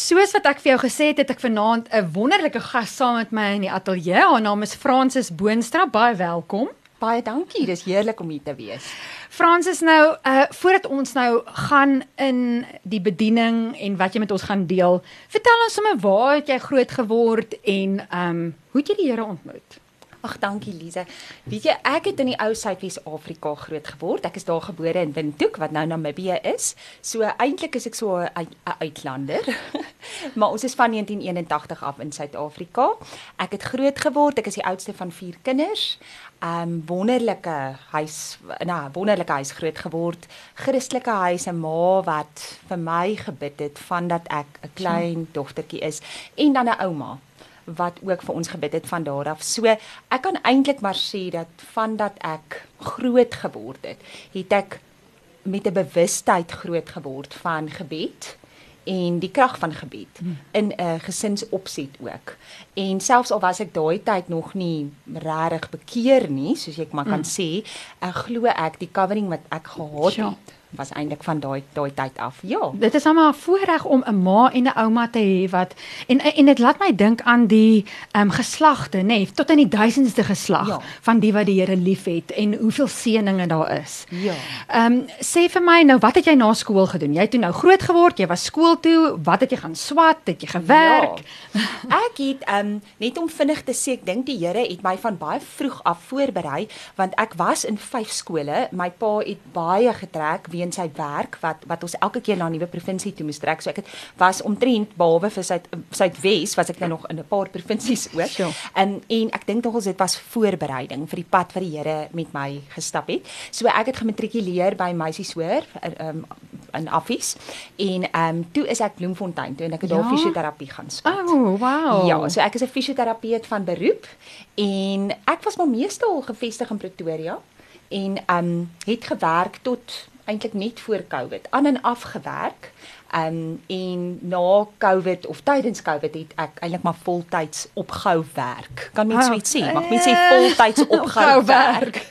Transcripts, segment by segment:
Soos wat ek vir jou gesê het, het ek vanaand 'n wonderlike gas saam met my in die ateljee. Haar naam is Francis Boonstra. Baie welkom. Baie dankie. Dis heerlik om hier te wees. Francis nou, uh voordat ons nou gaan in die bediening en wat jy met ons gaan deel, vertel ons sommer waar het jy groot geword en ehm um, hoe het jy die Here ontmoet? Ag, dankie Lize. Weet jy, ek het in die ou Suidwes-Afrika groot geword. Ek is daar gebore in Windhoek wat nou Namibië is. So eintlik is ek so 'n uitlander. maar ons is van 1981 af in Suid-Afrika. Ek het groot geword. Ek is die oudste van 4 kinders. Um wonderlike huis, nou wonderlike huis groot geword. Christelike huis en ma wat vir my gebid het vandat ek 'n klein dogtertjie is en dan 'n ouma wat ook vir ons gebid het van daar af. So ek kan eintlik maar sê dat vandat ek groot geword het, het ek met 'n bewustheid groot geword van gebed en die krag van gebed hmm. in 'n gesinsopset ook. En selfs al was ek daai tyd nog nie regtig bekeer nie, soos ek maar kan hmm. sê, ek glo ek die covering wat ek gehad het was eintlik van daai daai tyd af. Ja. Dit is almal 'n voorreg om 'n ma en 'n ouma te hê wat en en dit laat my dink aan die ehm um, geslagte, nê, nee, tot in die duisendste geslag ja. van die wat die Here liefhet en hoeveel seëninge daar is. Ja. Ehm um, sê vir my nou, wat het jy na skool gedoen? Jy het toe nou groot geword, jy was skool toe, wat het jy gaan swat? Het jy gewerk? Ja. Ek het ehm um, net om vinnig te sê, ek dink die Here het my van baie vroeg af voorberei want ek was in vyf skole. My pa het baie getrek weens sy werk wat wat ons elke keer na 'n nuwe provinsie toe moes trek. So ek het was omtrent behalwe vir Suid Suidwes was ek nou nog in 'n paar provinsies ook. Sure. En en ek dink tog ons dit was voorbereiding vir die pad wat die Here met my gestap het. So ek het gematrikuleer by Meisieshoër um, in Affies en ehm um, toe is ek Bloemfontein toe en ek het ja? daar fisioterapie gaan skat. Oh, wow. Ja, so ek is 'n fisioterapeut van beroep en ek was maar meestal gevestig in Pretoria en ehm um, het gewerk tot eintlik net voor Covid aan en af gewerk. Um en na Covid of tydens Covid het ek eintlik maar voltyds opgehou werk. Kan mens so iets sê? Mag mens sê eh, voltyds opgehou werk?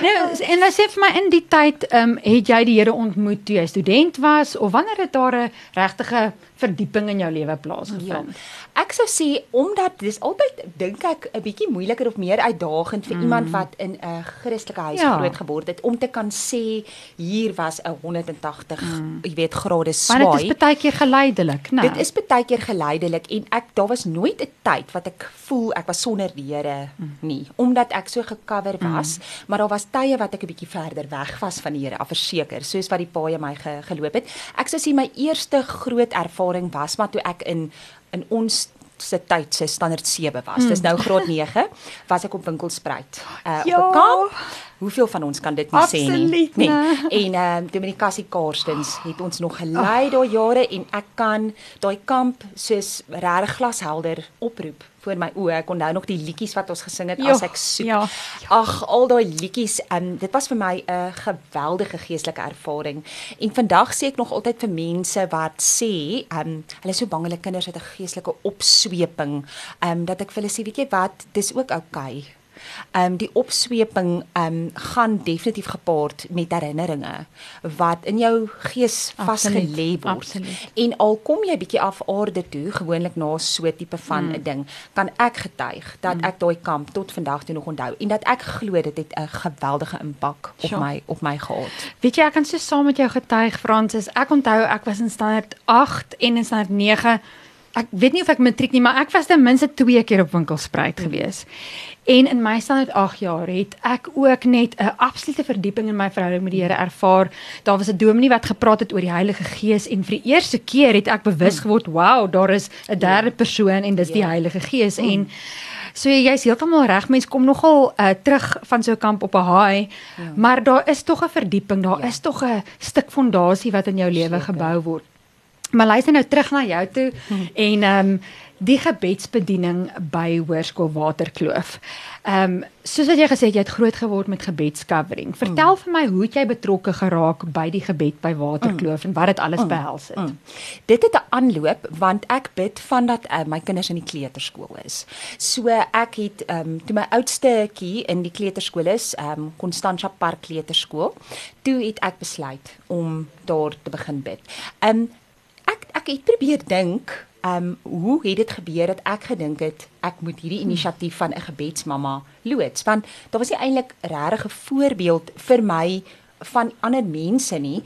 nou, en as jy vir my in die tyd um het jy die Here ontmoet toe jy student was of wanneer het daar 'n regtige verdieping in jou lewe plaasgevind? Ja. Ek sou sê omdat dis altyd dink ek 'n bietjie moeiliker of meer uitdagend vir mm. iemand wat in 'n Christelike huis ja. groot geword het om te kan sê hier was 'n 180, mm. jy weet, grade swaai. Maar dit is baie keer geleidelik, né? Dit is baie keer geleidelik en ek daar was nooit 'n tyd wat ek voel ek was sonder die Here mm. nie, omdat ek so gecover was, mm. maar daar was tye wat ek 'n bietjie verder weg was van die Here, verseker, soos wat die paaie my ge, geloop het. Ek sou sê my eerste groot ervaring was maar toe ek in in ons se tyd se standaard 7 was. Mm. Dis nou graad 9 was ek op winkelspruit. Uh ja. op kamp. Hoeveel van ons kan dit nie sê nie? Nee. En ehm uh, Dominikasie Karstens het ons nog gelei oh. daai jare en ek kan daai kamp soos regtig glashelder oproep voor my oë. Ek onthou nog die liedjies wat ons gesing het jo, as ek soek. Ja. Ag, al daai liedjies, um, dit was vir my 'n geweldige geestelike ervaring. En vandag sê ek nog altyd vir mense wat sê, um, hulle is so bang hulle kinders het 'n geestelike opsweping, um, dat ek vir hulle sê, weet jy wat, dis ook oukei. Okay ehm um, die opsweping ehm um, gaan definitief gepaard met herinneringe wat in jou gees vasgelê word. Absoluut. En al kom jy bietjie af aarde toe, gewoonlik na so 'n tipe van 'n mm. ding, kan ek getuig dat mm. ek daai kamp tot vandag toe nog onthou en dat ek glo dit het 'n geweldige impak op sure. my op my gehad. Weet jy ek kan so saam met jou getuig Fransis. Ek onthou ek was in standaard 8 en in standaard 9 Ek weet nie of ek matriek nie, maar ek was ten minste 2 keer op winkelspruit mm. En in my standaard 8 jaar het ek ook net 'n absolute verdieping in my verhouding met die Here ervaar. Daar was 'n dominee wat gepraat het oor die Heilige Gees en vir die eerste keer het ek bewus hmm. geword, wow, daar is 'n derde ja. persoon en dis ja. die Heilige Gees mm. en so jy's heeltemal reg, mens kom nogal uh, terug van so 'n kamp op 'n high, ja. maar daar is tog 'n verdieping, daar ja. is tog 'n stuk fondasie wat in jou lewe gebou word. Maar luister nou terug na jou toe hmm. en ehm um, die gebedsbediening by Hoërskool Waterkloof. Ehm um, soos wat jy gesê het jy het groot geword met gebedscovering. Vertel mm. vir my hoe het jy betrokke geraak by die gebed by Waterkloof mm. en wat dit alles mm. behels het. Mm. Dit het 'n aanloop want ek bid vandat uh, my kinders in die kleuterskool is. So ek het ehm um, toe my oudste kie in die kleuterskool is, ehm um, Constantia Park Kleuterskool, toe het ek besluit om daar te begin bid. Ehm um, ek het probeer dink, ehm um, hoe het dit gebeur dat ek gedink het ek moet hierdie inisiatief van 'n gebedsmamma loods? Want daar was nie eintlik regtig 'n voorbeeld vir my van ander mense nie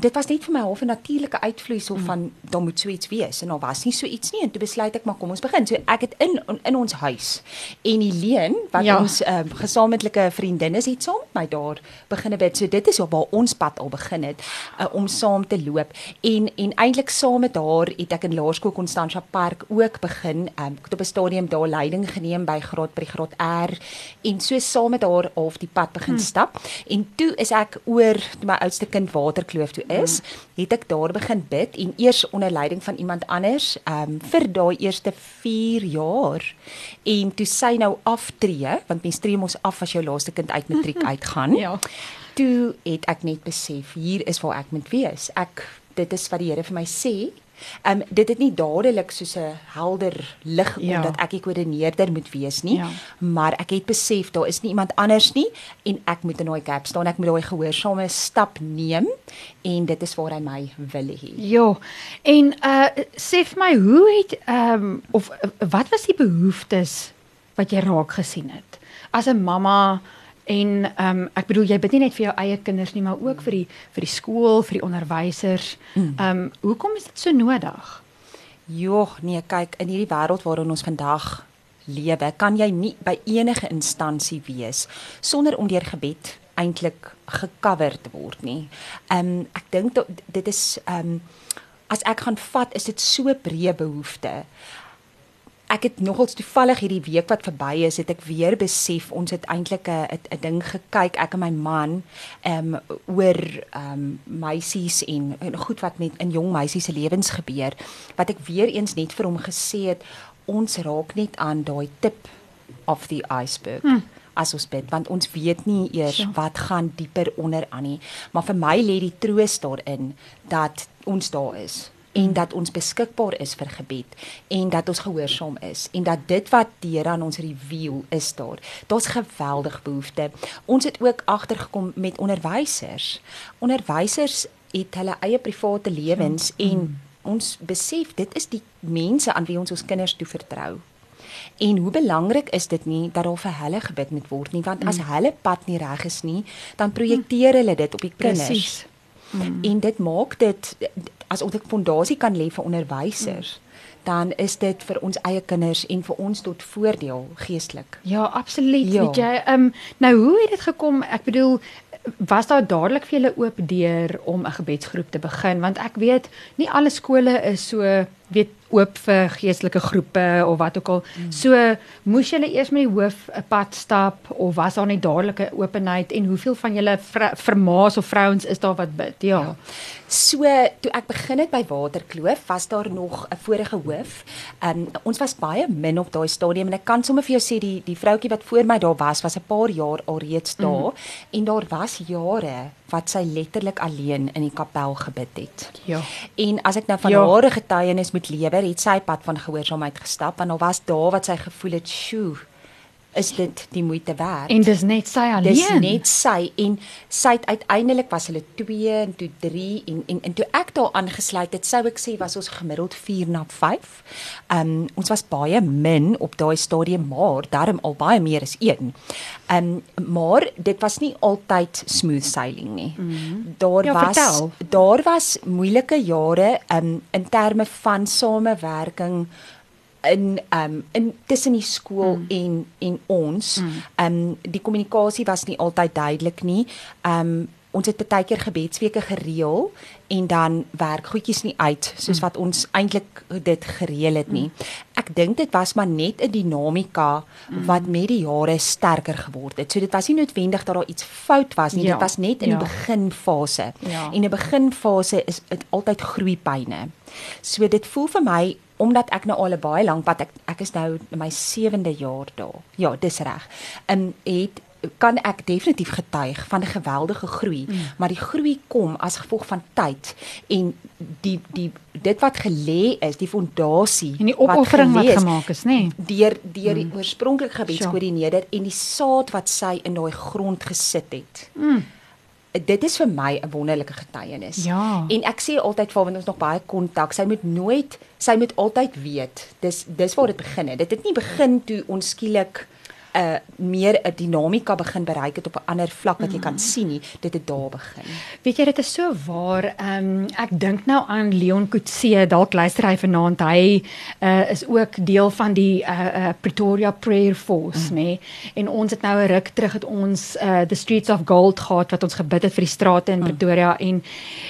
dit was net vir my half 'n natuurlike uitvloeisel mm. van daar moet so iets wees en daar was nie so iets nie en toe besluit ek maar kom ons begin. So ek het in in ons huis en Helene wat ja. ons uh, gesamentlike vriendin is het saam met my daar begin bid. So dit is waar ons pad al begin het uh, om saam te loop en en eintlik saam met haar het ek in Laerskool Constantia Park ook begin. Um, ek het op 'n stadium daar leiding geneem by graad by graad R en so saam met haar half die pad begin mm. stap en toe is ek oor my oudste kind Waterkloof toe is, het ek daar begin bid en eers onder leiding van iemand anders um vir daai eerste 4 jaar. En toe sy nou aftree, want mens tree mos af as jou laaste kind uit matriek uitgaan. ja. Toe het ek net besef hier is waar ek moet wees. Ek dit is wat die Here vir my sê Ehm um, dit het nie dadelik soos 'n helder lig gekom ja. dat ek die koördineerder moet wees nie, ja. maar ek het besef daar is nie iemand anders nie en ek moet in daai gap staan. Ek moet daai gehoorsame stap neem en dit is waar hy my wil hê. Ja. En uh sê vir my hoe het ehm um, of uh, wat was die behoeftes wat jy raak gesien het as 'n mamma En ehm um, ek bedoel jy bid nie net vir jou eie kinders nie, maar ook vir die vir die skool, vir die onderwysers. Mm. Ehm um, hoekom is dit so nodig? Jogg, nee, kyk, in hierdie wêreld waarin ons vandag lewe, kan jy nie by enige instansie wees sonder om deur gebed eintlik gecover te word nie. Ehm um, ek dink dit is ehm um, as ek gaan vat, is dit so breë behoefte ek het nogals toevallig hierdie week wat verby is, het ek weer besef ons het eintlik 'n 'n ding gekyk ek en my man ehm um, oor ehm um, meisies en, en goed wat met in jong meisies se lewens gebeur wat ek weer eens net vir hom gesê het ons raak net aan daai tip of the iceberg. Hmm as ons bid want ons weet nie eers ja. wat gaan dieper onder aan nie maar vir my lê die troos daarin dat ons daar is en dat ons beskikbaar is vir gebed en dat ons gehoorsaam is en dat dit wat Here aan ons reveal is daar. Daar's geweldig behoefte. Ons het ook agtergekom met onderwysers. Onderwysers het hulle eie private lewens ja. en ons besef dit is die mense aan wie ons ons kinders toevertrou. En hoe belangrik is dit nie dat daar vir hulle gebid moet word nie want as mm. hulle pad nie reg is nie, dan projekteer hulle dit op die kinders. Presies. Mm. En dit maak dit as ons 'n fondasie kan lê vir onderwysers, mm. dan is dit vir ons eie kinders en vir ons tot voordeel geestelik. Ja, absoluut. Ja. Weet jy, ehm um, nou hoe het dit gekom? Ek bedoel was daar dadelik vir julle oop deur om 'n gebedsgroep te begin want ek weet nie alle skole is so weet oop vir geestelike groepe of wat ook al. Mm. So moes julle eers met die hoof 'n pad stap of was daar net dadelike openheid en hoeveel van julle vermaas of vrouens is daar wat bid? Ja. ja. So toe ek begin het by Waterkloof, was daar nog 'n vorige hoof. Um ons was baie min op daai stadium en ek kan sommer vir jou sê die die vroutjie wat voor my daar was, was 'n paar jaar alreeds daar mm. en daar was jare wat sy letterlik alleen in die kapel gebid het. Ja. En as ek nou van ja. haar getuienis moet lewer, het sy pad van gehoorsaamheid gestap want daar was daar wat sy gevoel het, "Sjoe, is dit die moeite werd. En dis net sy alleen. Dis net sy en sy het uiteindelik was hulle 2 en toe 3 en en en toe ek daar aangesluit het, sou ek sê was ons gemiddeld 4 na 5. Um ons was baie min op daai stadium, maar daarom al baie meer as 1. Um maar dit was nie altyd smooth sailing nie. Mm -hmm. Daar ja, was vertel. daar was moeilike jare um in terme van samewerking in um in tussen die skool mm. en en ons mm. um die kommunikasie was nie altyd duidelik nie. Um ons het baie keer gebedsweke gereël en dan werk goedjies nie uit soos mm. wat ons eintlik dit gereël het nie. Mm. Ek dink dit was maar net 'n dinamika mm. wat met die jare sterker geword het. So dit was nie noodwendig dat daar iets fout was nie. Ja. Dit was net in ja. die beginfase. Ja. En 'n beginfase is dit altyd groeipyne. So dit voel vir my omdat ek nou al 'n baie lank pad ek ek is nou in my 7de jaar daar. Ja, dis reg. En het kan ek definitief getuig van 'n geweldige groei, mm. maar die groei kom as gevolg van tyd en die die dit wat gelê is, die fondasie en die opoffering wat, wat gemaak is, nê? Nee. Deur deur die mm. oorspronklike gebedskoördineerder en die saad wat sy in daai grond gesit het. Mm dit is vir my 'n wonderlike getuienis. Ja. En ek sê altyd vir want ons nog baie kontak, sy moet nooit sy moet altyd weet. Dis dis waar dit begin het. Dit het nie begin toe ons skielik uh, meer 'n dinamika begin bereik het op 'n ander vlak wat jy kan sien nie. Dit het daar begin. Weet jy dit is so waar. Ehm um, ek dink nou aan Leon Kutse, dalk luister hy vanaand. Hy uh, is ook deel van die uh, uh, Pretoria Prayer Force, mm. nê. Nee? En ons het nou 'n ruk terug het ons uh, the Streets of Gold gehad wat ons gebid het vir die strate in mm. Pretoria en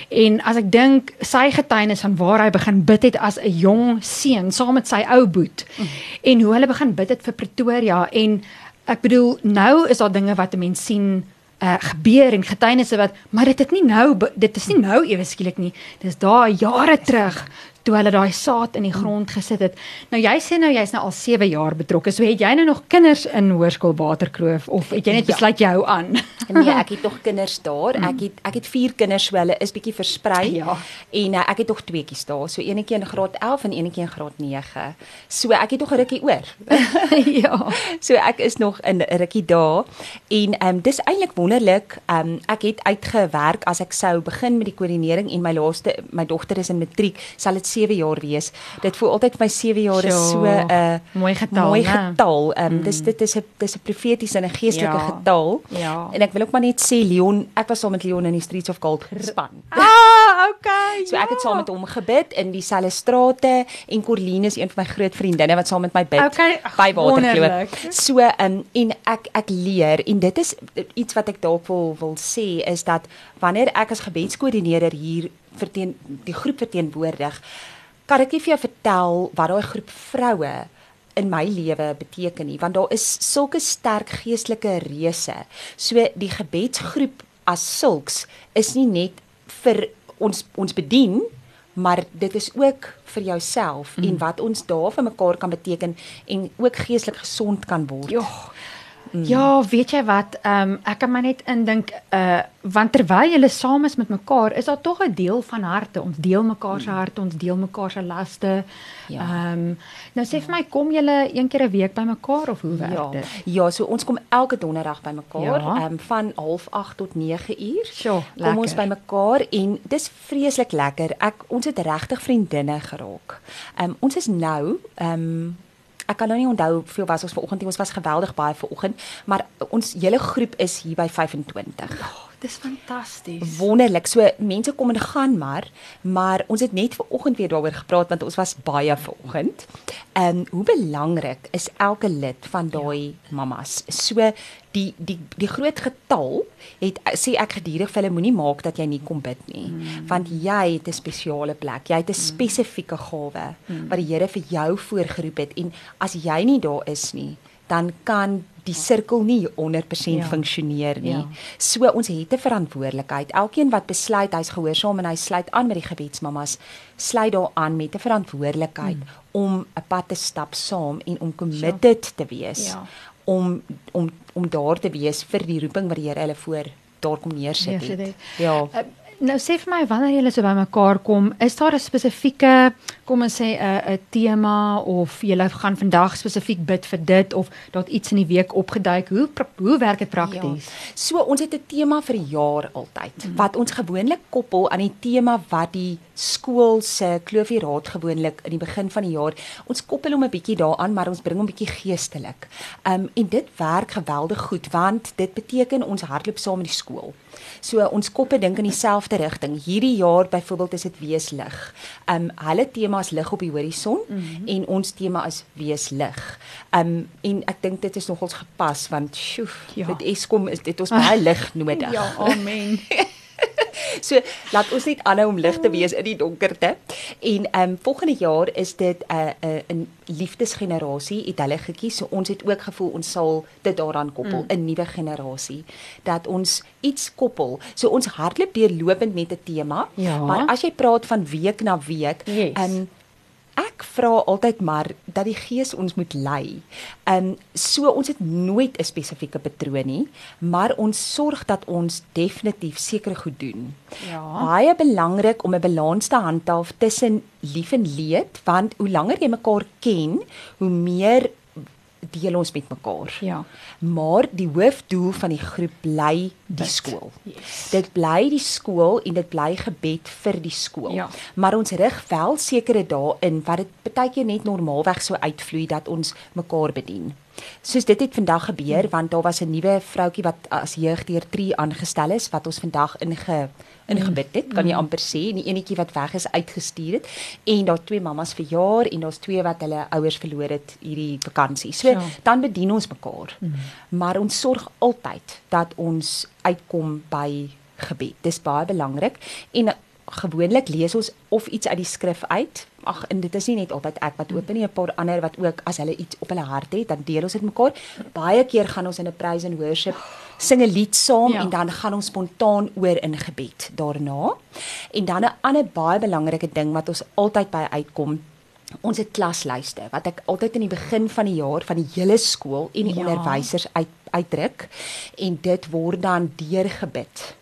en as ek dink sy getuienis van waar hy begin bid het as 'n jong seun saam met sy ou boet mm. en hoe hulle begin bid het vir Pretoria en ek bedoel nou is daar dinge wat 'n mens sien uh, gebeur en getuienisse wat maar dit het nie nou dit is nie nou ewe skielik nie. Dis daai jare terug toe hulle daai saad in die grond gesit het. Nou jy sê nou jy's nou al 7 jaar betrokke. So het jy nou nog kinders in Hoërskool Waterkloof of het jy net ja. besluit jy hou aan? nee, ek het nog kinders daar. Mm. Ek het ek het 4 kinders so hulle is bietjie versprei. Ja. En uh, ek het nog tweeetjies daar. So eenetjie in graad 11 en eenetjie in graad 9. So ek het nog 'n rukkie oor. ja. So ek is nog in 'n rukkie daar en ehm um, dis eintlik wonderlik. Ehm um, ek het uitgewerk as ek sou begin met die koördinering en my laaste my dogter is in matriek, sal dit 7 jaar wees. Dit voel altyd vir my 7 jaar is so 'n uh, mooi getal. Mooi getal. Ehm um, mm. dis dit is 'n dis 'n profetiese en 'n geestelike ja. getal. Ja. En ek wil ook maar net sê Leon, ek was saam met Leon in die Streets of Gold gespan. Ah, okay. So ek het saam met hom gebid in dieselfde strate en Corline is een van my groot vriendinne wat saam met my bid okay. by Waterkloof. So ehm um, en ek ek leer en dit is iets wat ek dalk wil wil sê is dat wanneer ek as gebedskoördineerder hier verteen die groep verteenwoordig kan ek nie vir jou vertel wat daai groep vroue in my lewe beteken nie want daar is sulke sterk geestelike reëse. So die gebedsgroep as sulks is nie net vir ons ons bedien maar dit is ook vir jouself mm. en wat ons daar vir mekaar kan beteken en ook geestelik gesond kan word. Jogg. Mm. Ja, weet jy wat? Ehm um, ek kan my net indink uh want terwyl julle saam is met mekaar, is daar tog 'n deel van harte. Ons deel mekaar se mm. harte, ons deel mekaar se laste. Ja. Ehm ja. um, nou sê vir my kom julle een keer 'n week by mekaar of hoe werk ja. dit? Ja, so ons kom elke donderdag by mekaar, ehm ja. um, van 08:30 tot 9uur. Sjoe, kom ons by mekaar en dis vreeslik lekker. Ek ons het regtig vriendinne geraak. Ehm um, ons is nou ehm um, ek kan nou nie onthou hoeveel was ons vanoggend nie. Ons was geweldig baie vanoggend, maar ons hele groep is hier by 25. Oh, dis fantasties. Wonderlik. So mense kom en gaan maar, maar ons het net vanoggend weer daaroor gepraat want ons was baie vanoggend. En hoe belangrik is elke lid van daai ja. mamas. So die die die groot getal het sê ek gedurig vir hulle moenie maak dat jy nie kom bid nie mm. want jy het 'n spesiale plek jy het 'n mm. spesifieke gawe mm. wat die Here vir jou voorgeroep het en as jy nie daar is nie dan kan die sirkel nie 100% ja. funksioneer nie. Ja. So ons het 'n verantwoordelikheid. Elkeen wat besluit hy's gehoorsaam en hy sluit aan met die gebedsmamas, sluit daaraan met 'n verantwoordelikheid mm. om 'n pad te stap saam en om committed ja. te wees. Ja om om om daar te wees vir die roeping wat die Here hulle voor daar kom neersit het. Ja. Uh, nou sê vir my wanneer julle so bymekaar kom, is daar 'n spesifieke kom ons sê 'n 'n tema of julle gaan vandag spesifiek bid vir dit of dalk iets in die week opgeduik. Hoe hoe werk dit prakties? Ja. So ons het 'n tema vir die jaar altyd mm -hmm. wat ons gewoonlik koppel aan die tema wat die skool se kloofie raad gewoonlik in die begin van die jaar. Ons koppel hom 'n bietjie daaraan, maar ons bring hom bietjie geestelik. Um en dit werk geweldig goed want dit beteken ons hardloop saam met die skool. So ons koppe dink in dieselfde rigting. Hierdie jaar byvoorbeeld is dit wees lig. Um hulle tema is lig op die horison mm -hmm. en ons tema is wees lig. Um en ek dink dit is nogals gepas want sjoe, ja. dit Eskom is dit ons baie lig nodig. ja, amen. so laat ons net aanhou om lig te wees in die donkerte. En ehm um, volgende jaar is dit 'n uh, 'n uh, 'n liefdesgenerasie het hulle gekies. So ons het ook gevoel ons sal dit daaraan koppel, 'n mm. nuwe generasie dat ons iets koppel. So ons hardloop deurlopend met 'n tema. Ja. Maar as jy praat van week na week, ehm yes. um, ek vra altyd maar dat die gees ons moet lei. Ehm um, so ons het nooit 'n spesifieke patroon nie, maar ons sorg dat ons definitief seker goed doen. Ja. Baie belangrik om 'n balans te handhaaf tussen lief en leed, want hoe langer jy mekaar ken, hoe meer deel ons met mekaar. Ja. Maar die hoofdoel van die groep bly die Bid. skool. Yes. Dit bly die skool en dit bly gebed vir die skool. Ja. Maar ons rig wel sekere dae in wat dit baie keer net normaalweg so uitvloei dat ons mekaar bedien. Soos dit het vandag gebeur want daar was 'n nuwe vroutjie wat as jeugdeur 3 aangestel is wat ons vandag inge ingebid het, kan jy amper sê, en die enetjie wat weg is uitgestuur het en daar twee mammas verjaar en daar's twee wat hulle ouers verloor het hierdie vakansie. So Ja. dan bedien ons mekaar. Maar ons sorg altyd dat ons uitkom by gebed. Dis baie belangrik en uh, gewoonlik lees ons of iets uit die skrif uit. Ag en dit is nie net altyd ek wat open nie, 'n paar ander wat ook as hulle iets op hulle hart het, dan deel ons dit mekaar. Baie keer gaan ons in 'n praise and worship sing 'n lied saam Ja. en dan gaan ons spontaan oor in gebed daarna. En dan 'n ander baie belangrike ding wat ons altyd by uitkom Ons het klaslyste wat ek altyd in die begin van die jaar van die hele skool en die Ja. onderwysers uit uitdruk en dit word dan deurgebid.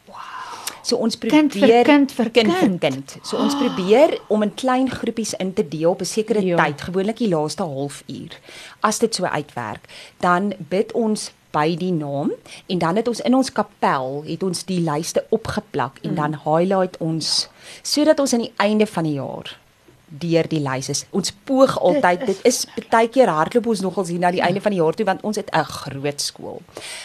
So ons probeer Kind vir kind vir kind, kind. vir kind. So ons probeer om in klein groepies in te deel op 'n sekere Ja. tyd, gewoonlik die laaste halfuur. As dit so uitwerk, dan bid ons by die naam en dan het ons in ons kapel het ons die lyste opgeplak en dan highlight ons sodat ons aan die einde van die jaar deur die lys is. Ons poog altyd, dit is baie keer hardloop ons nogals hier na die einde van die jaar toe want ons het 'n groot skool.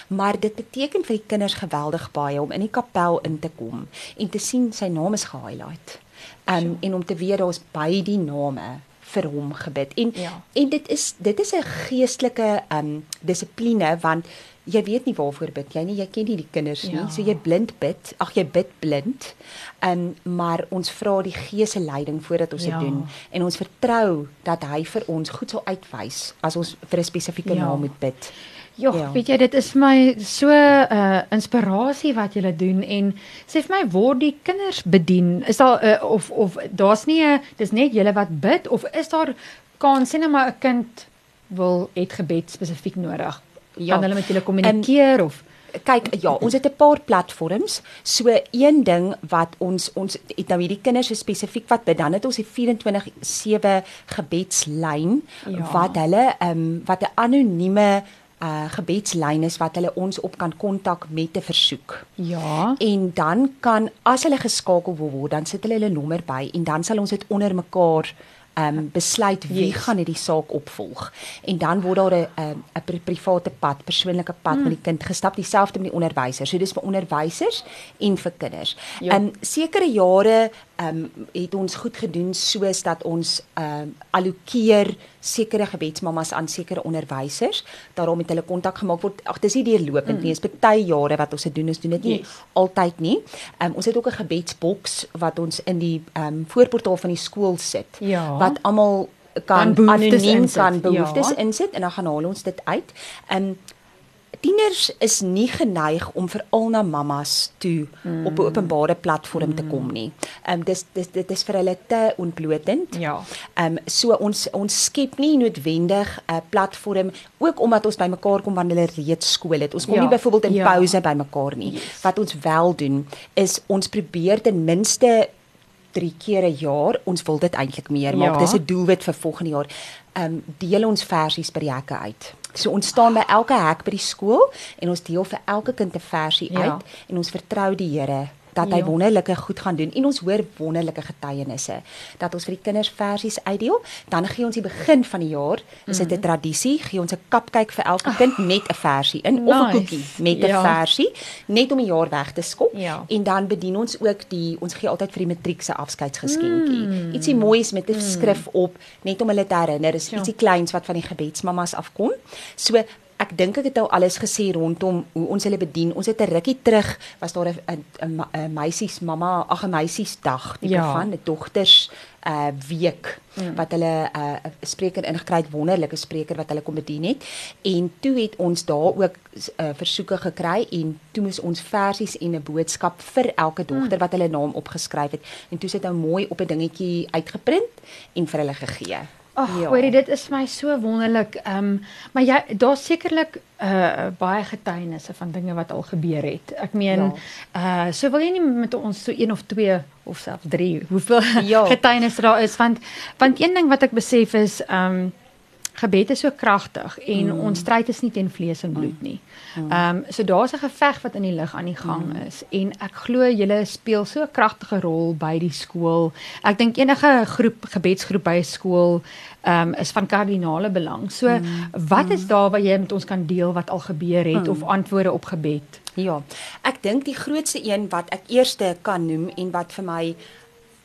Maar dit beteken vir die kinders geweldig baie om in die kapel in te kom en te sien sy naam is gehighlight. Um, en om te weet daar's by die name vir hom gebid. En Ja. en dit is dit is 'n geestelike um dissipline want jy weet nie waarvoor bid jy nie, jy ken nie die kinders nie. Ja. So jy blind bid. Ag jy bid blind. Um maar ons vra die Gees se leiding voordat ons Ja. dit doen en ons vertrou dat hy vir ons goed sal uitwys as ons vir 'n spesifieke Ja. naam moet bid. Ja, Ja. weet jy, dit is my so 'n uh, inspirasie wat julle doen en sê vir my word die kinders bedien? Is daar uh, of of daar's nie 'n dis net julle wat bid of is daar kan sê net maar 'n kind wil het gebed spesifiek nodig? Ja. Kan hulle met julle kommunikeer of Kyk, ja, ons het 'n paar platforms. So een ding wat ons ons het nou hierdie kinders so spesifiek wat bid, dan het ons die 24/7 gebedslyn Ja. wat hulle ehm um, wat 'n anonieme uh gebedslyn is wat hulle ons op kan kontak met 'n versoek. ja? En dan kan as hulle geskakel wil word, dan sit hulle hulle nommer by en dan sal ons dit onder mekaar ehm um, besluit wie Yes. gaan hierdie saak opvolg. En dan word daar 'n ehm, 'n pri private pad, persoonlike pad Hmm. met die kind gestap, dieselfde met die onderwysers. So dis vir onderwysers en vir kinders. Ja. Ehm sekere jare um, het ons goed gedoen soos dat ons um, allokeer sekere gebedsmammas aan sekere onderwysers, daarom met hulle kontak gemaak word. Ag dis nie deurlopend nie, is baie jare wat ons dit doen, ons doen dit nie Yes. altyd nie. Um, ons het ook 'n gebedsboks wat ons in die ehm um, voorportaal van die skool sit Ja. wat almal Kan anoniem kan behoeftes ja. insit en dan gaan haal ons dit uit. Ehm um, tieners is nie geneig om veral na mammas toe mm. op 'n openbare platform mm. te kom nie. Ehm um, dis dis dit is vir hulle te ontblotend. Ja. Ehm um, so ons ons skep nie noodwendig 'n platform ook omdat ons bymekaar kom wanneer hulle reeds skool het. Ons kom Ja, nie byvoorbeeld in ja. pouse bymekaar nie. Yes. Wat ons wel doen is ons probeer ten minste 3 keer 'n jaar. Ons wil dit eintlik meer maak. Ja. Dis 'n doelwit vir volgende jaar. Ehm um, deel ons versies by die hekke uit. So ons staan by elke hek by die skool en ons deel vir elke kind 'n versie Ja. uit en ons vertrou die Here dat hy Ja. wonderlike goed gaan doen en ons hoor wonderlike getuienisse dat ons vir die kinders versies uitdeel dan gee ons die begin van die jaar is dit 'n tradisie gee ons 'n cupcake vir elke kind met 'n versie in of 'n. Nice. koekie met 'n Ja. versie net om die jaar weg te skop Ja. en dan bedien ons ook die ons gee altyd vir die matriek se afskeidsgeskenkie mm. ietsie moois met 'n skrif op net om hulle te herinner is Ja. ietsie kleins wat van die gebedsmammas afkom so Ek dink ek het nou alles gesê rondom hoe ons hulle bedien. Ons het 'n rukkie terug was daar 'n meisies mamma, ag 'n meisiesdag tipe Ja. van 'n dogters uh week mm. wat hulle 'n uh, spreker ingekry het, wonderlike spreker wat hulle kom bedien het. En toe het ons daar ook uh, versoeke gekry en toe moes ons versies en 'n boodskap vir elke dogter wat hulle naam opgeskryf het. En toe sit nou mooi op 'n dingetjie uitgeprint en vir hulle gegee. Ag, ja. hoorie, dit is my so wonderlik. Ehm, um, maar jy daar's sekerlik uh baie getuienisse van dinge wat al gebeur het. Ek meen, ja. uh so wil jy nie met ons so een of twee of selfs drie, hoeveel Ja. getuienisse daar is want want een ding wat ek besef is ehm um, gebed is so kragtig en mm. ons stryd is nie teen vlees en bloed nie. Ehm um, so daar's 'n geveg wat in die lig aan die gang mm. is en ek glo julle speel so 'n kragtige rol by die skool. Ek dink enige groep gebedsgroep by 'n skool ehm um, is van kardinale belang. So mm. wat is daar wat jy met ons kan deel wat al gebeur het mm. of antwoorde op gebed? Ja. Ek dink die grootste een wat ek eerste kan noem en wat vir my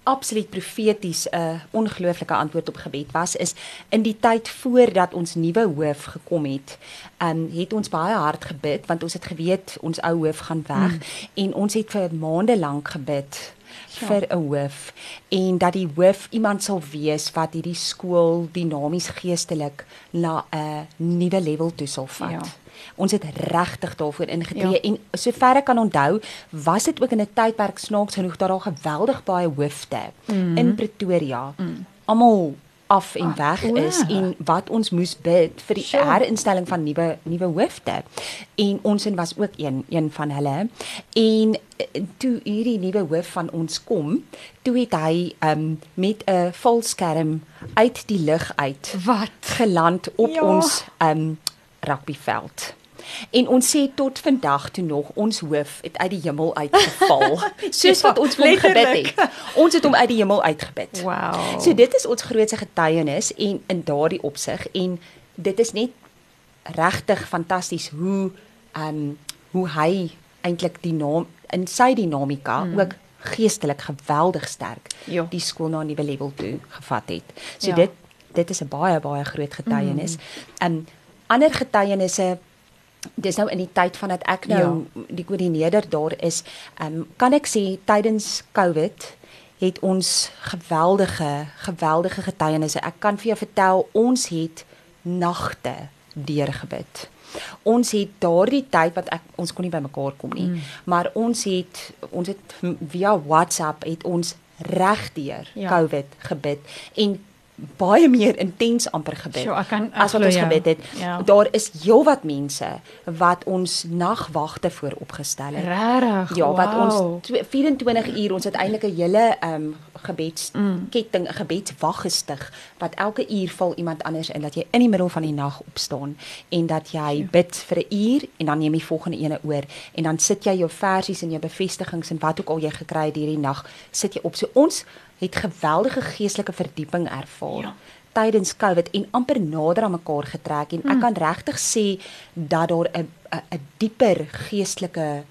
absoluut profeties 'n uh, ongelooflike antwoord op gebed was is in die tyd voordat ons nuwe hoof gekom het. Um het ons baie hard gebid want ons het geweet ons ou hoof gaan weg mm. en ons het vir maande lank gebid ja. vir 'n hoof en dat die hoof iemand sal wees wat hierdie skool dinamies geestelik na 'n nuwe level toe sal vat. Ja ons het regtig daarvoor ingetree ja. en sover ek kan onthou was dit ook in 'n tydperk snaaks genoeg dat daar geweldig baie hoofde mm. in Pretoria mm. almal af en weg Ach, is en wat ons moes bid vir die sure. herinstelling van nuwe nuwe hoofde en ons en was ook een een van hulle en eh, toe hierdie nuwe hoof van ons kom toe het hy um, met 'n volskerm uit die lug uit wat geland op ja. ons um, rugbyveld En ons sê tot vandag toe nog ons hoof het uit die hemel uitgeval. Soos wat ons hom gebid het. Ons het hom uit die hemel uitgebid. Wow. So dit is ons grootste getuienis en in daardie opsig en dit is net regtig fantasties hoe ehm um, hoe hy eintlik die naam in sy dinamika mm. ook geestelik geweldig sterk jo. die skool na 'n nuwe level toe gevat het. So ja. dit dit is 'n baie baie groot getuienis. Ehm mm. um, ander getuienisse dis nou in die tyd van dat ek nou ja. die koördineerder daar is, um, kan ek sê tydens Covid het ons geweldige geweldige getuienisse. Ek kan vir jou vertel ons het nagte deurgebid. Ons het daardie tyd wat ek ons kon nie bymekaar kom nie, mm. maar ons het ons het via WhatsApp het ons regdeur ja. Covid gebid en baie meer intens amper gebid so, kan, as wat ons ja. gebid het. Ja. Daar is heelwat mense wat ons nagwagte vooropgestel het. Regtig? Ja, wow. wat ons 24 uur ons het eintlik 'n hele um, gebedsketting, mm. gebedswag gestig wat elke uur val iemand anders in dat jy in die middel van die nag opstaan en dat jy bid vir 'n uur en dan neem jy volgende ene oor en dan sit jy jou versies en jou bevestigings en wat ook al jy gekry het hierdie nag sit jy op. So ons het geweldige geestelike verdieping ervaar ja. tydens Covid en amper nader aan mekaar getrek en hmm. ek kan regtig sê dat daar 'n 'n dieper geestelike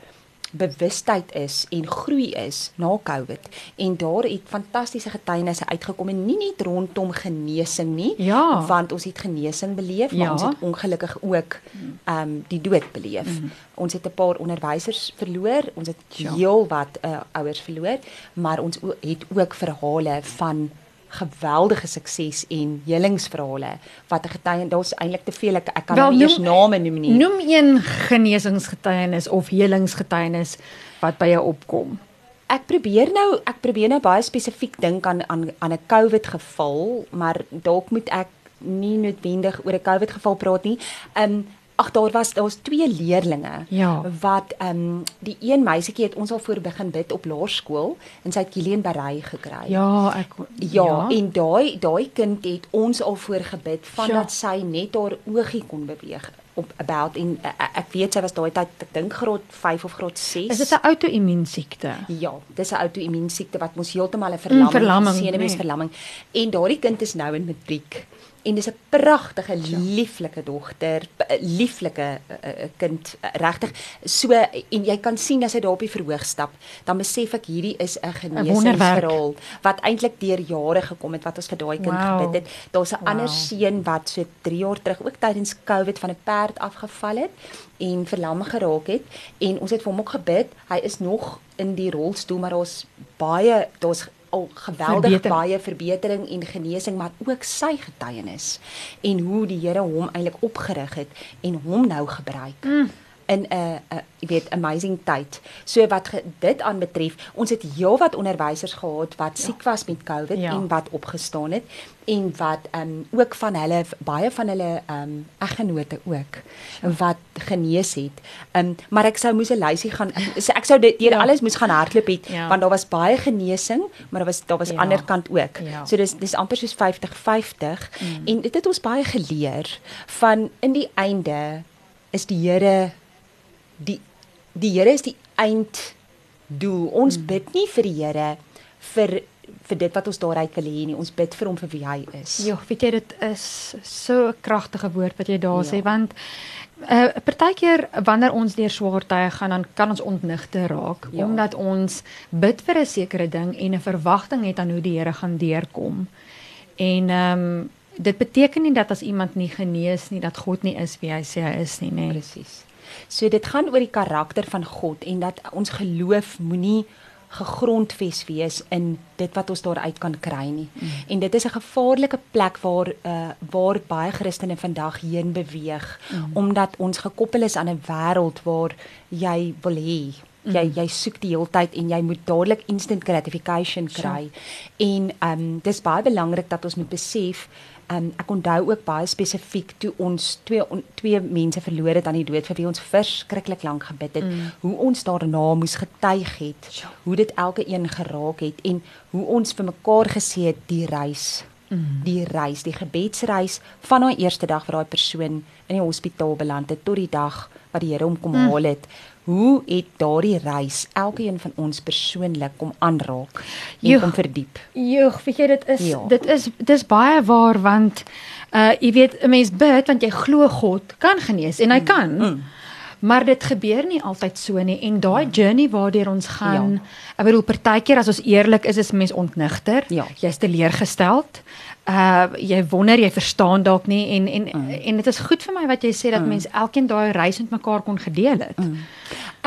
bewustheid is en groei is na Covid en daar het fantastiese getuienisse uitgekom en nie net rondom genesing nie ja. want ons het genesing beleef maar ja. ons het ongelukkig ook ehm um, die dood beleef. Mm. Ons het 'n paar onderwysers verloor, ons het ja. heel wat uh, ouers verloor, maar ons het ook verhale van geweldige sukses en helingsverhale wat 'n getuie daar's eintlik te veel ek, ek kan Wel, nie eers name noem nie. Noem een genesingsgetuienis of helingsgetuienis wat by jou opkom. Ek probeer nou ek probeer nou baie spesifiek dink aan aan aan 'n COVID geval, maar dalk moet ek nie noodwendig oor 'n COVID geval praat nie. Um Ag daar was daar was twee leerlinge ja. wat ehm um, die een meisietjie het ons al voor begin bid op laerskool en sy het Kilian Berry gekry. Ja, ek ja, ja. en daai daai kind het ons al voor gebid vandat ja. sy net haar oogie kon beweeg op about en uh, ek weet sy was daai tyd ek dink graad 5 of graad 6. Is dit 'n outoimmuun siekte? Ja, dis 'n outoimmuun siekte wat mos heeltemal 'n verlamming, mm, verlamming senuweesverlamming nee. en daardie kind is nou in matriek en dis 'n pragtige ja. lieflike dogter, lieflike uh, kind regtig. So en jy kan sien as hy daar op die verhoog stap, dan besef ek hierdie is 'n genesingsverhaal wat eintlik deur jare gekom het wat ons vir daai kind wow. gebid het. Daar's 'n wow. ander seun wat so 3 jaar terug ook tydens Covid van 'n perd afgeval het en verlam geraak het en ons het vir hom ook gebid. Hy is nog in die rolstoel maar daar's baie daar's al geweldig Verbeter. baie verbetering en genesing maar ook sy getuienis en hoe die Here hom eintlik opgerig het en hom nou gebruik. Mm. In 'n uh, jy weet amazing tyd. So wat ge, dit aanbetref, ons het heelwat onderwysers gehad wat ja. siek was met COVID ja. en wat opgestaan het en wat um, ook van hulle baie van hulle um, eggenote ook wat genees het. Um, maar ek sou moes 'n lysie gaan so ek sou dit ja. alles moes gaan hardloop het ja. want daar was baie genesing, maar daar was daar was ja. ander kant ook. Ja. So dis dis amper soos 50-50 mm. en dit het ons baie geleer van in die einde is die Here die die Here is die einddoel. Ons mm. bid nie vir die Here vir vir dit wat ons daaruit wil hê nie. Ons bid vir hom vir wie hy is. Ja, weet jy dit is so 'n kragtige woord wat jy daar ja. sê want 'n uh, partykeer wanneer ons deur swaar tye gaan dan kan ons ontnigter raak ja. omdat ons bid vir 'n sekere ding en 'n verwagting het aan hoe die Here gaan deurkom. En ehm um, dit beteken nie dat as iemand nie genees nie dat God nie is wie hy sê hy is nie, nê. Presies. So dit gaan oor die karakter van God en dat ons geloof moenie gegrondves wees in dit wat ons daaruit kan kry nie. Mm. En dit is 'n gevaarlike plek waar uh waar baie Christene vandag heen beweeg mm. omdat ons gekoppel is aan 'n wêreld waar jy wil hê jy mm. jy soek die hele tyd en jy moet dadelik instant gratification kry. Sure. En um dis baie belangrik dat ons moet besef Um, ek onthou ook baie spesifiek toe ons twee on, twee mense verloor het aan die dood vir wie ons verskriklik lank gebid het, mm. hoe ons daarna moes getuig het, ja. hoe dit elke een geraak het en hoe ons vir mekaar gesê het die reis, mm. die reis, die gebedsreis van daai eerste dag waar daai persoon in die hospitaal beland het tot die dag wat die Here hom kom mm. haal het hoe het daardie reis elkeen van ons persoonlik kom aanraak en Joeg, kom verdiep? Joeg, weet jy dit is ja. dit is dis baie waar want uh jy weet 'n mens bid want jy glo God kan genees en hy mm. kan. Mm. Maar dit gebeur nie altyd so nie en daai mm. journey waardeur ons gaan, ja. ek bedoel partykeer as ons eerlik is, is mens ontnigter. Ja. Jy's teleurgesteld uh jy wonder jy verstaan dalk nie en en mm. en dit is goed vir my wat jy sê dat mm. mense elkeen daai reis met mekaar kon gedeel het. Mm.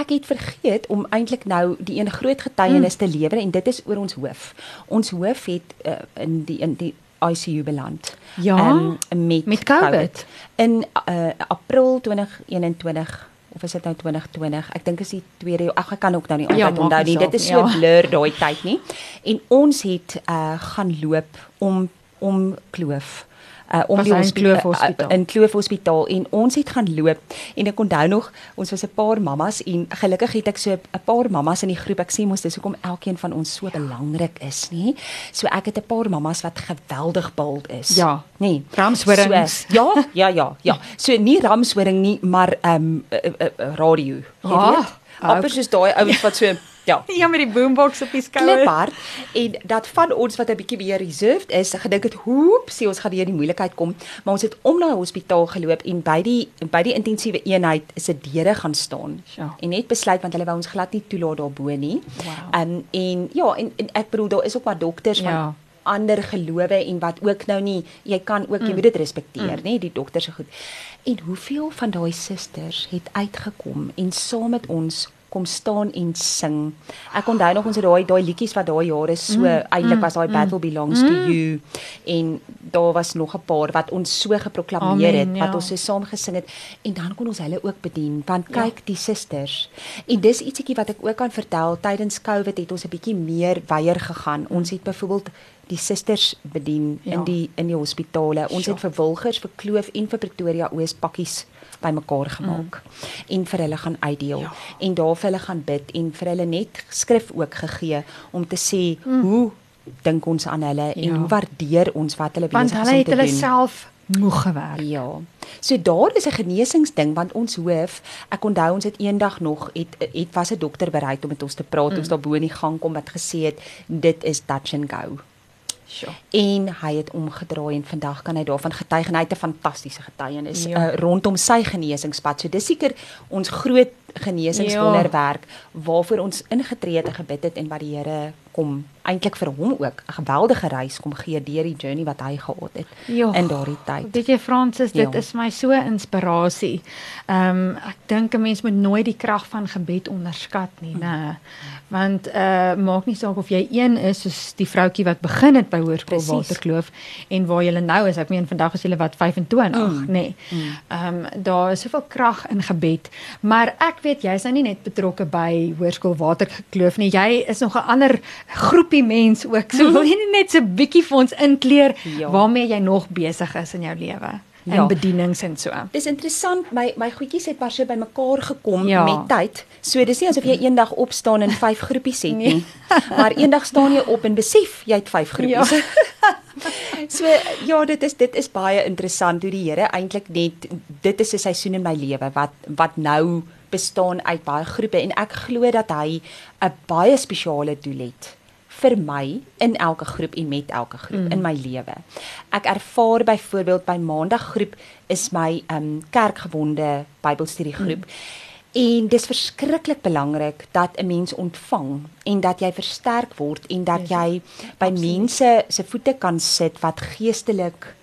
Ek het vergeet om eintlik nou die een groot getuienis mm. te lewer en dit is oor ons hoof. Ons hoof het uh, in die in die ICU beland. Ja. Um, met met COVID. COVID. In uh April 2021 of is dit nou 2020? Ek dink is die tweede ag ek kan ook nou nie altyd ja, onthou nie. Dit is so ja. blur daai tyd nie. En ons het uh gaan loop om om Kloof uh om die Kloof hospitaal? uh, in Kloof hospitaal. En ons het gaan loop en ek onthou nog ons was 'n paar mammas en gelukkig het ek so 'n paar mammas in die groep. Ek sê mos dis hoekom elkeen van ons so belangrik is nê? So ek het 'n paar mammas wat geweldig bold is ja. nê? Ramswurings so, ja ja ja ja. So nie ramswuring nie maar ehm um, uh, uh, uh, radio jy ah, weet? Amper soos daai ouens wat so Ja. Ja met die boombox op die skouer. Kliphard en dat van ons wat 'n bietjie meer reserved is, gedink het, "Hoep, sien ons gaan weer die moeilikheid kom." Maar ons het om na die hospitaal geloop en by die by die intensiewe eenheid is 'n deure gaan staan. Ja. En net besluit want hulle wou ons glad nie toelaat daarbo nie. Wow. Um, en ja, en, en ek bedoel daar is ook maar dokters van ja ander gelowe en wat ook nou nie jy kan ook mm. jy moet dit respekteer mm. nê die dokters se goed en hoeveel van daai susters het uitgekom en saam met ons kom staan en sing. Ek onthou nog ons het daai daai liedjies wat daai jare so mm, eintlik mm, was daai mm, battle belongs mm. to you en daar was nog 'n paar wat ons so geproklaameer het wat ja. ons so saam gesing het en dan kon ons hulle ook bedien want ja. kyk ja. die susters. En dis ietsiekie wat ek ook kan vertel tydens Covid het ons 'n bietjie meer weier gegaan. Ons het byvoorbeeld die susters bedien ja. in die in die hospitale. Ons sure. het vir Wilgers, vir Kloof en vir Pretoria Oos pakkies bymekaar gemaak mm. en vir hulle gaan uitdeel ja. en daar vir hulle gaan bid en vir hulle net skrif ook gegee om te sê mm. hoe dink ons aan hulle ja. en hoe waardeer ons wat hulle besig is om te doen. Want hulle het hulle self moeg gewerk. Ja. So daar is 'n genesingsding want ons hoof, ek onthou ons het eendag nog het het was 'n dokter bereid om met ons te praat. Mm. Ons daar bo in die gang kom wat gesê het dit is touch and go. Sure. En hy het omgedraai en vandag kan hy daarvan getuig en hy het 'n fantastiese getuienis ja. uh, rondom sy genesingspad. So dis seker ons groot genesingswonderwerk waarvoor ons ingetree het en gebid het en wat die Here kom eintlik vir hom ook 'n geweldige reis kom gee deur die journey wat hy gehad het Jo. in daardie tyd. Weet jy Fransis, dit Ja. is my so inspirasie. Ehm um, ek dink 'n mens moet nooit die krag van gebed onderskat nie, né? Want uh maak nie saak of jy een is soos die vroutjie wat begin het by Hoërskool. Waterkloof en waar jy nou is. Ek meen vandag is jy wat 25, Mm. nê. Nee. Ehm um, daar is soveel krag in gebed. Maar ek weet jy's nou nie net betrokke by Hoërskool Waterkloof nie. Jy is nog 'n ander groepie mens ook. So wil jy nie net so 'n bietjie vir ons inkleer Ja. waarmee jy nog besig is in jou lewe? In Ja. bedienings en so. Dis interessant, my my goedjies het maar so bymekaar gekom Ja. met tyd. So dis nie asof jy eendag opstaan en vyf groepies het Nee. nie. Maar eendag staan jy op en besef jy het vyf groepies. Ja. so ja, dit is dit is baie interessant hoe die Here eintlik net dit is 'n seisoen in my lewe wat wat nou bestaan uit baie groepe en ek glo dat hy 'n baie spesiale doel het vir my in elke groep en met elke groep mm. in my lewe. Ek ervaar byvoorbeeld by maandaggroep is my um kerkgewonde Bybelstudiegroep. Mm. En dis verskriklik belangrik dat 'n mens ontvang en dat jy versterk word en dat jy by mense se voete kan sit wat geestelik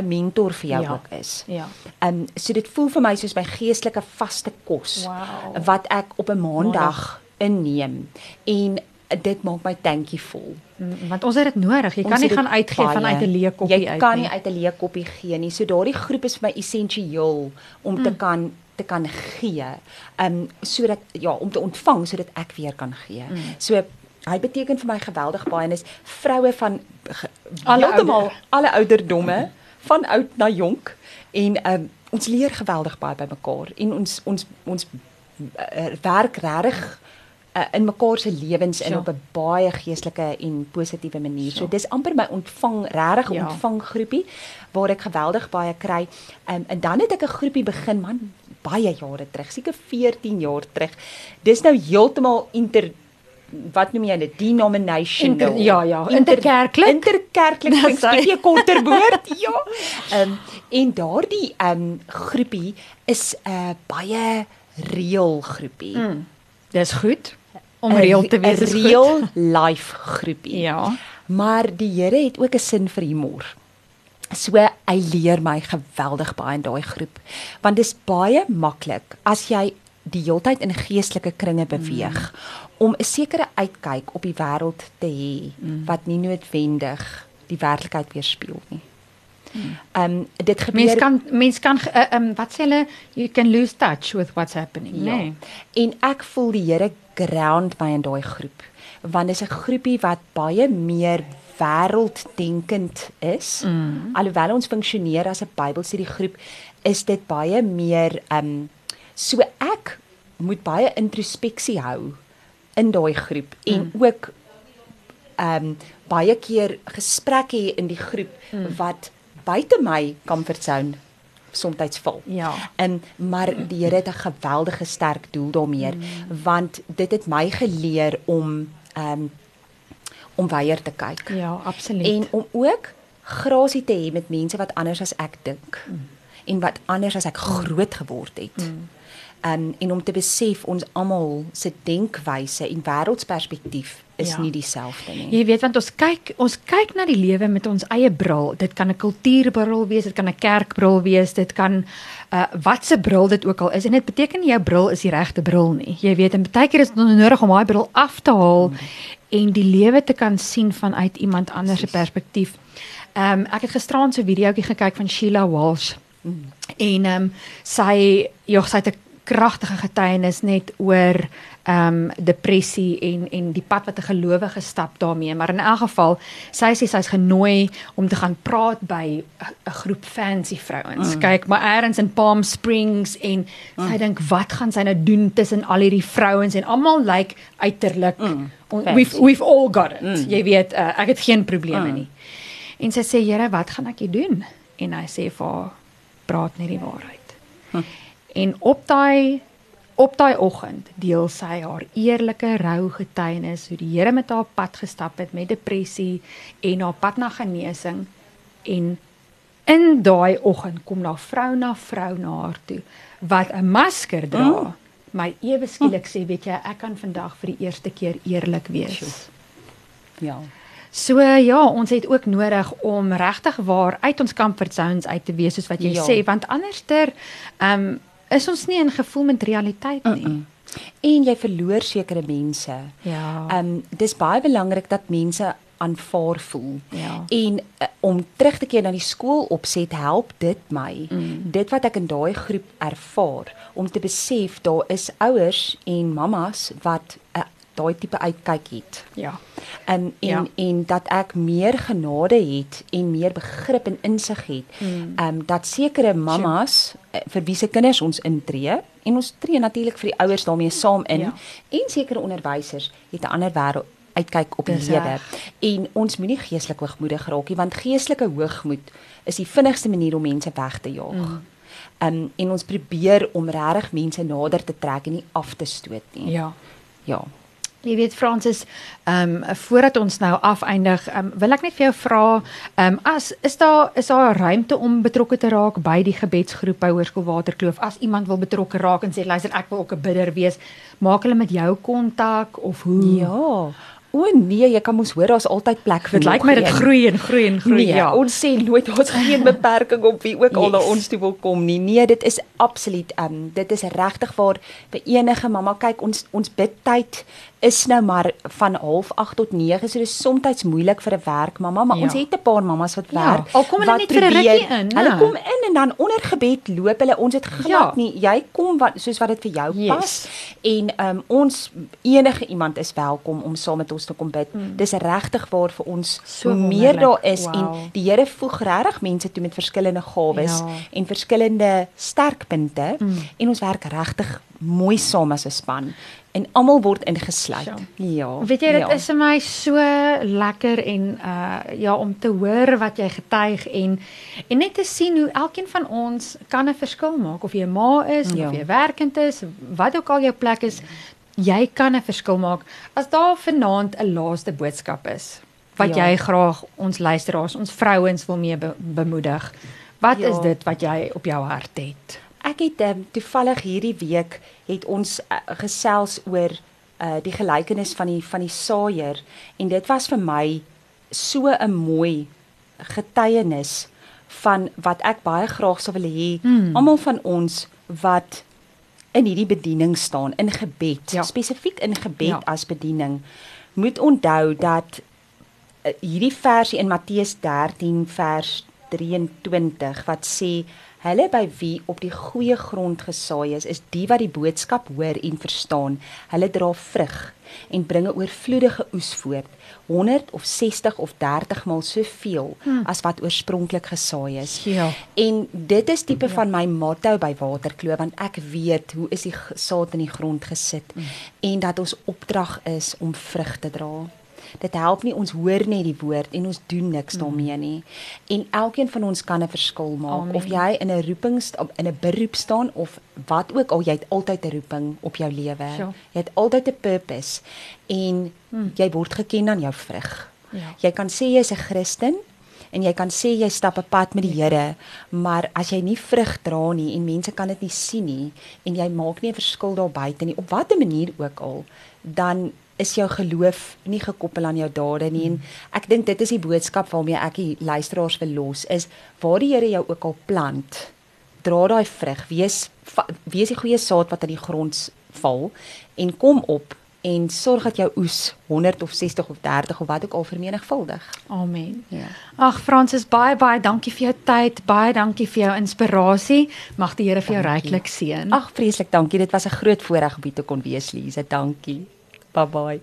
'n mentor vir jou Ja. ook is. Ja. Um so dit voel vir my soos my geestelike vaste kos Wow. wat ek op 'n maandag inneem en dit maak my tankie vol. Mm, Want ons het dit nodig. Jy Ons kan nie gaan uitgee baie. vanuit 'n leë koppie Jy uit kan nie. nie uit 'n leë koppie gee nie. So daardie groep is vir my essensieel om Mm. te kan te kan gee. Um sodat ja, om te ontvang sodat ek weer kan gee. Mm. So hy beteken vir my geweldig baie en is vroue van Alle heeltemal ouder. alle ouderdomme van oud na jonk en um ons leer geweldig baie by mekaar en ons ons ons uh, werk regtig uh, in mekaar se lewens in Ja. op 'n baie geestelike en positiewe manier. So Ja. dis amper my ontvang regtig Ja. ontvanggroepie waar ek geweldig baie kry. Um, en dan het ek 'n groepie begin man baie jare terug, seker 14 jaar terug. Dis nou heeltemal inter wat noem jy dit denominational Inter- ja, ja, interkerklik. interkerklik klink hy. bietjie 'n korter woord ja um, en daardie um, groepie is 'n uh, baie reël groepie Mm. Dis goed om 'n reël te wees. 'n real life groepie. Ja. Maar die Here het ook 'n sin vir humor. So hy leer my geweldig baie in daai groep. Want dis baie maklik as jy die heeltyd in geestelike kringe beweeg mm. om 'n sekere uitkyk op die wêreld te hê mm. wat nie noodwendig die werklikheid weerspieël nie. Ehm um, dit gebeur Mens kan mens kan uh, um, wat sê hulle you can lose touch with what's happening, Ja. nee. En ek voel die Here ground my in daai groep. Want dis 'n groepie wat baie meer wêrelddenkend is. Mm. Alhoewel ons funksioneer as 'n Bybelstudiegroep, is dit baie meer ehm um, so ek moet baie introspeksie hou in daai groep en mm. ook ehm um, baie keer gesprekke hê in die groep mm. wat buite my comfort zone soms val. Ja. En maar die Here het 'n geweldige sterk doel daarmee mm. want dit het my geleer om ehm um, om weier te kyk Ja, absoluut. en om ook grasie te hê met mense wat anders as ek dink mm. En wat anders as ek groot geword het. Mm. Um, en om te besef ons almal se denkwyse en wêreldsperspektief is Ja. nie dieselfde nie. Jy weet want ons kyk ons kyk na die lewe met ons eie bril. Dit kan 'n kultuurbril wees, dit kan 'n kerkbril wees, dit kan uh wat se bril dit ook al is en dit beteken nie jou bril is die regte bril nie. Jy weet en baie keer is dit nodig om daai bril af te haal mm. en die lewe te kan sien vanuit iemand anders se perspektief. Ehm um, ek het gisterand so 'n videoetjie gekyk van Sheila Walsh. Mm. En ehm um, sy ja, sy het 'n kragtige getuienis net oor ehm um, depressie en en die pad wat 'n gelowige stap daarmee, maar in elk geval, sy sê sy's genooi om te gaan praat by 'n groep fancy vrouens. Mm. Kyk, maar eers in Palm Springs en mm. sy dink wat gaan sy nou doen tussen al hierdie vrouens en almal lyk like uiterlik mm. we've we've all got it. Mm. Jy weet, uh, ek het geen probleme mm. nie. En sy sê, "Here, wat gaan ek hier doen?" En hy sê vir haar, "Praat net die waarheid." Hm. En op daai op daai oggend deel sy haar eerlike rou getuienis hoe die Here met haar pad gestap het met depressie en haar pad na genesing en in daai oggend kom daar vrou na vrou na haar toe wat 'n masker dra mm. my ewe skielik sê, weet jy, ek kan vandag vir die eerste keer eerlik wees. Ja. So ja, ons het ook nodig om regtig waar uit ons comfort zones uit te wees soos wat jy Ja. sê, want anderster ehm um, is ons nie in gevoel met realiteit nie. Mm -mm. En jy verloor sekere mense. Ja. Ehm um, dis baie belangrik dat mense aanvaar voel. Ja. En uh, om terug te keer na die skool opset help dit my. Mm. Dit wat ek in daai groep ervaar om te besef daar is ouers en mammas wat uh, daai tipe uitkyk het. ja. En en Ja. en dat ek meer genade het en meer begrip en insig het. Mm. Ehm um, dat sekere mammas eh, vir wie se kinders ons intree en ons tree natuurlik vir die ouers daarmee saam in Ja. en sekere onderwysers het 'n ander wêreld uitkyk op die lewe. En ons moenie geestelik hoogmoedig raak nie want geestelike hoogmoed is die vinnigste manier om mense weg te jaag. Mm. Um, en ons probeer om regtig mense nader te trek en nie af te stoot nie. Ja. Ja. Jy weet Fransis, ehm um, voordat ons nou afeindig, ehm um, wil ek net vir jou vra, ehm um, as is daar is daar ruimte om betrokke te raak by die gebedsgroep by Hoërskool Waterkloof as iemand wil betrokke raak en sê luister ek wil ook 'n bidder wees, maak hulle met jou kontak of hoe? Ja. O nee, jy kan mos hoor daar's altyd plek vir Dit lyk my dit groei en groei en groei. Nee, ja. ons sê nooit daar's geen beperking op wie ook al na Yes. ons toe wil kom nie. Nee, dit is absoluut um dit is regtig waar vir enige mamma kyk ons ons bidtyd is nou maar van 08:30 tot 9, so dis soms moeilik vir 'n werkmamma, maar Ja. ons het 'n paar mammas wat Ja, werk. al kom hulle wat net vir 'n probeer- rukkie in, Hulle né? kom in en dan onder gebed loop hulle. Ons het glad Ja. nie. Jy kom wat soos wat dit vir jou Yes. pas. En um ons enige iemand is welkom om saam met ons te kom bid. Mm. Dis regtig waar vir ons So hoe meer daar is Wow. en die Here voeg regtig mense toe met verskillende gawes Ja. en verskillende sterkpunte Mm. en ons werk regtig mooi saam as 'n span en almal word ingesluit. Ja. Ja. Weet jy dit ja. is vir my so lekker en uh ja om te hoor wat jy getuig en en net te sien hoe elkeen van ons kan 'n verskil maak of jy 'n ma is Ja. of jy werkend is wat ook al jou plek is jy kan 'n verskil maak as daar vanaand 'n laaste boodskap is wat Ja. jy graag ons luisteraars ons vrouens wil mee be bemoedig wat Ja. is dit wat jy op jou hart het Ek het um, toevallig hierdie week het ons uh, gesels oor uh die gelykenis van die van die saaier en dit was vir my so 'n mooi getuienis van wat ek baie graag sou wil hê Hmm. almal van ons wat in hierdie bediening staan in gebed Ja. spesifiek in gebed Ja. as bediening moet onthou dat uh, hierdie versie in Matteus 13 vers 23 wat sê hulle by wie op die goeie grond gesaai is is die wat die boodskap hoor en verstaan hulle dra vrug en bring 'n oorvloedige oes voort 100 of 60 of 30 maal soveel Hmm. as wat oorspronklik gesaai is ja En dit is tipe Ja. van my motto by Waterkloof want ek weet hoe is die saad in die grond gesit Mm. en dat ons opdrag is om vrug te dra. Dit help nie ons hoor net die woord en ons doen niks Mm. daarmee nie. En elkeen van ons kan 'n verskil maak Amen. of jy in 'n roeping in 'n beroep staan of wat ook al jy het altyd 'n roeping op jou lewe. Sure. Jy het altyd 'n purpose en Mm. jy word geken aan jou vrug. ja Jy kan sê jy's 'n Christen en jy kan sê jy stap 'n pad met die Here, maar as jy nie vrug dra nie en mense kan dit nie sien nie en jy maak nie 'n verskil daar buite nie op watter manier ook al, dan is jou geloof nie gekoppel aan jou dade nie en ek dink dit is die boodskap waarmee ek die luisteraars wil los is waar die Here jou ook al plant dra daai vrug wees wees die goeie saad wat in die grond val en kom op en sorg dat jou oes 100 of 60 of 30 of wat ook al vermenigvuldig. amen Ja. Ag Fransis, baie baie dankie vir jou tyd, baie dankie vir jou inspirasie. Mag die Here vir jou ryklik seën. Ag vreeslik dankie. Dit was 'n groot voorreg om hier te kon wees, Lize. Dankie. バイバイ。